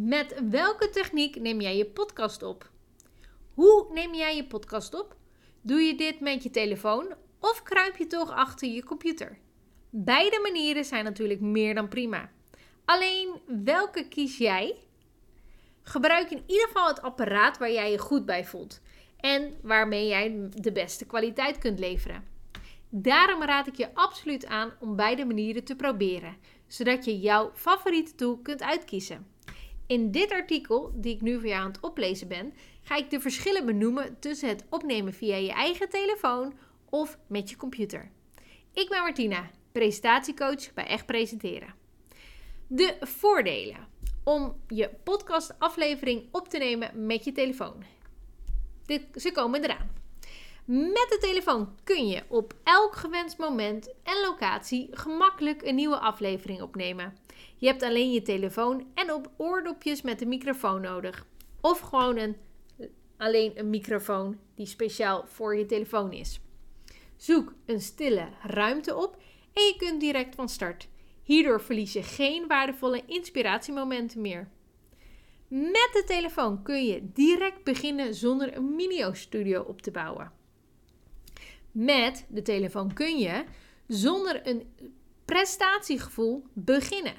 Met welke techniek neem jij je podcast op? Hoe neem jij je podcast op? Doe je dit met je telefoon of kruip je toch achter je computer? Beide manieren zijn natuurlijk meer dan prima. Alleen welke kies jij? Gebruik in ieder geval het apparaat waar jij je goed bij voelt en waarmee jij de beste kwaliteit kunt leveren. Daarom raad ik je absoluut aan om beide manieren te proberen, zodat je jouw favoriete tool kunt uitkiezen. In dit artikel, die ik nu voor jou aan het oplezen ben, ga ik de verschillen benoemen tussen het opnemen via je eigen telefoon of met je computer. Ik ben Martina, presentatiecoach bij Echt Presenteren. De voordelen om je podcastaflevering op te nemen met je telefoon. Ze komen eraan. Met de telefoon kun je op elk gewenst moment en locatie gemakkelijk een nieuwe aflevering opnemen. Je hebt alleen je telefoon en op oordopjes met een microfoon nodig. Of gewoon een, alleen een microfoon die speciaal voor je telefoon is. Zoek een stille ruimte op en je kunt direct van start. Hierdoor verlies je geen waardevolle inspiratiemomenten meer. Met de telefoon kun je direct beginnen zonder een mini-studio op te bouwen. Met de telefoon kun je zonder een prestatiegevoel beginnen.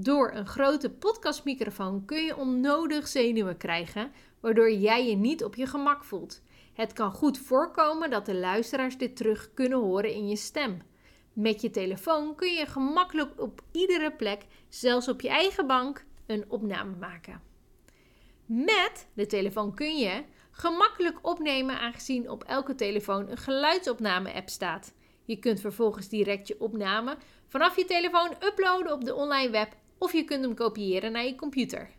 Door een grote podcastmicrofoon kun je onnodig zenuwen krijgen, waardoor jij je niet op je gemak voelt. Het kan goed voorkomen dat de luisteraars dit terug kunnen horen in je stem. Met je telefoon kun je gemakkelijk op iedere plek, zelfs op je eigen bank, een opname maken. Met de telefoon kun je gemakkelijk opnemen aangezien op elke telefoon een geluidsopname-app staat. Je kunt vervolgens direct je opname vanaf je telefoon uploaden op de online web of je kunt hem kopiëren naar je computer.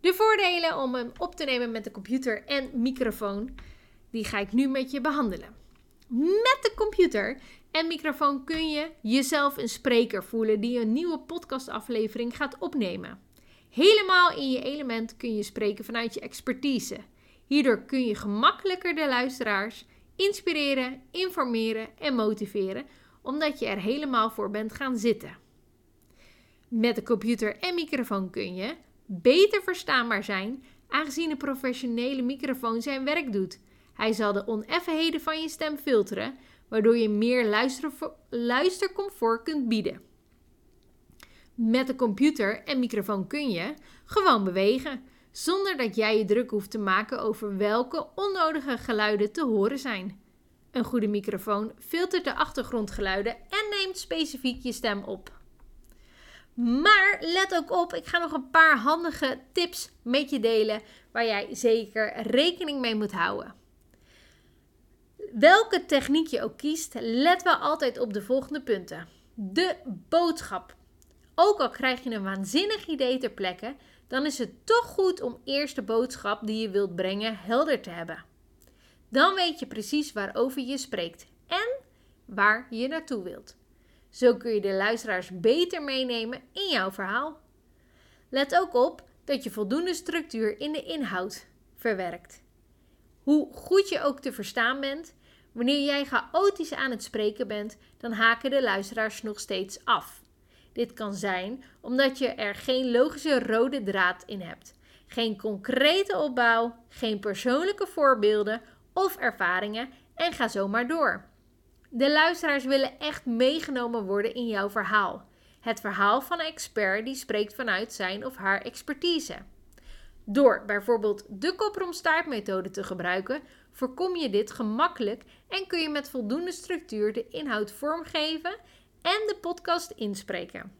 De voordelen om hem op te nemen met de computer en microfoon, die ga ik nu met je behandelen. Met de computer en microfoon kun je jezelf een spreker voelen die een nieuwe podcastaflevering gaat opnemen. Helemaal in je element kun je spreken vanuit je expertise. Hierdoor kun je gemakkelijker de luisteraars inspireren, informeren en motiveren, omdat je er helemaal voor bent gaan zitten. Met de computer en microfoon kun je beter verstaanbaar zijn, aangezien een professionele microfoon zijn werk doet. Hij zal de oneffenheden van je stem filteren, waardoor je meer luistercomfort kunt bieden. Met de computer en microfoon kun je gewoon bewegen, zonder dat jij je druk hoeft te maken over welke onnodige geluiden te horen zijn. Een goede microfoon filtert de achtergrondgeluiden en neemt specifiek je stem op. Maar let ook op, ik ga nog een paar handige tips met je delen waar jij zeker rekening mee moet houden. Welke techniek je ook kiest, let wel altijd op de volgende punten. De boodschap. Ook al krijg je een waanzinnig idee ter plekke, dan is het toch goed om eerst de boodschap die je wilt brengen helder te hebben. Dan weet je precies waarover je spreekt en waar je naartoe wilt. Zo kun je de luisteraars beter meenemen in jouw verhaal. Let ook op dat je voldoende structuur in de inhoud verwerkt. Hoe goed je ook te verstaan bent, wanneer jij chaotisch aan het spreken bent, dan haken de luisteraars nog steeds af. Dit kan zijn omdat je er geen logische rode draad in hebt, geen concrete opbouw, geen persoonlijke voorbeelden of ervaringen en ga zo maar door. De luisteraars willen echt meegenomen worden in jouw verhaal. Het verhaal van een expert die spreekt vanuit zijn of haar expertise. Door bijvoorbeeld de kopromstaartmethode te gebruiken, voorkom je dit gemakkelijk en kun je met voldoende structuur de inhoud vormgeven en de podcast inspreken.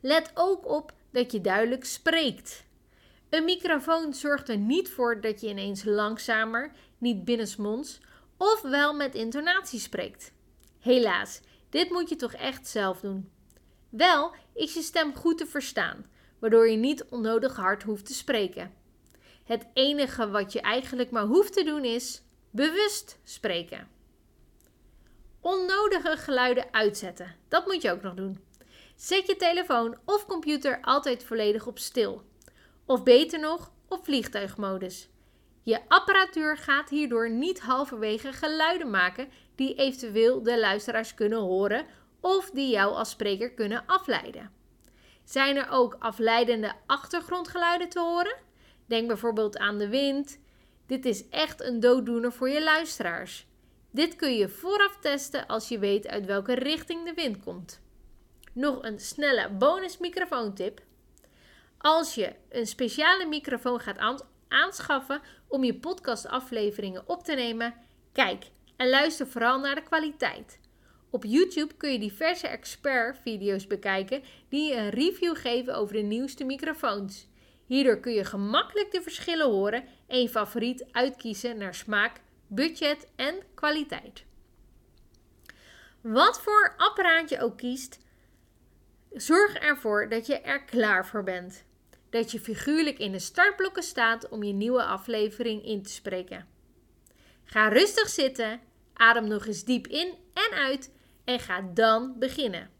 Let ook op dat je duidelijk spreekt. Een microfoon zorgt er niet voor dat je ineens langzamer, niet binnensmonds of wel met intonatie spreekt. Helaas, dit moet je toch echt zelf doen. Wel is je stem goed te verstaan, waardoor je niet onnodig hard hoeft te spreken. Het enige wat je eigenlijk maar hoeft te doen is bewust spreken. Onnodige geluiden uitzetten. Dat moet je ook nog doen. Zet je telefoon of computer altijd volledig op stil. Of beter nog, op vliegtuigmodus. Je apparatuur gaat hierdoor niet halverwege geluiden maken die eventueel de luisteraars kunnen horen of die jou als spreker kunnen afleiden. Zijn er ook afleidende achtergrondgeluiden te horen? Denk bijvoorbeeld aan de wind. Dit is echt een dooddoener voor je luisteraars. Dit kun je vooraf testen als je weet uit welke richting de wind komt. Nog een snelle bonus microfoontip. Als je een speciale microfoon gaat aanschaffen om je podcastafleveringen op te nemen, kijk en luister vooral naar de kwaliteit. Op YouTube kun je diverse expert-video's bekijken die je een review geven over de nieuwste microfoons. Hierdoor kun je gemakkelijk de verschillen horen en je favoriet uitkiezen naar smaak, budget en kwaliteit. Wat voor apparaat je ook kiest, zorg ervoor dat je er klaar voor bent. Dat je figuurlijk in de startblokken staat om je nieuwe aflevering in te spreken. Ga rustig zitten, adem nog eens diep in en uit en ga dan beginnen.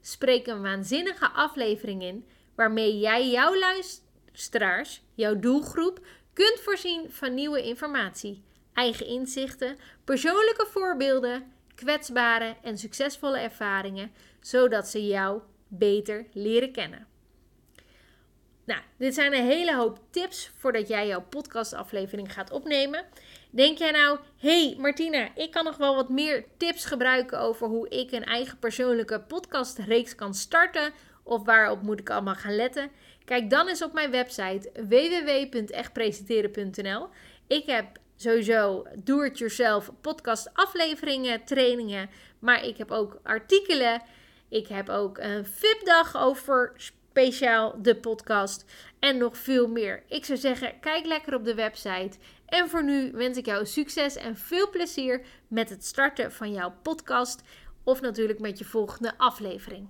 Spreek een waanzinnige aflevering in waarmee jij jouw luisteraars, jouw doelgroep, kunt voorzien van nieuwe informatie, eigen inzichten, persoonlijke voorbeelden, kwetsbare en succesvolle ervaringen, zodat ze jou beter leren kennen. Nou, dit zijn een hele hoop tips voordat jij jouw podcastaflevering gaat opnemen. Denk jij nou, hey Martina, ik kan nog wel wat meer tips gebruiken over hoe ik een eigen persoonlijke podcastreeks kan starten? Of waarop moet ik allemaal gaan letten? Kijk dan eens op mijn website www.echtpresenteren.nl. Ik heb sowieso do-it-yourself podcast afleveringen, trainingen, maar ik heb ook artikelen. Ik heb ook een VIP-dag over speciaal de podcast en nog veel meer. Ik zou zeggen, kijk lekker op de website. En voor nu wens ik jou succes en veel plezier met het starten van jouw podcast of natuurlijk met je volgende aflevering.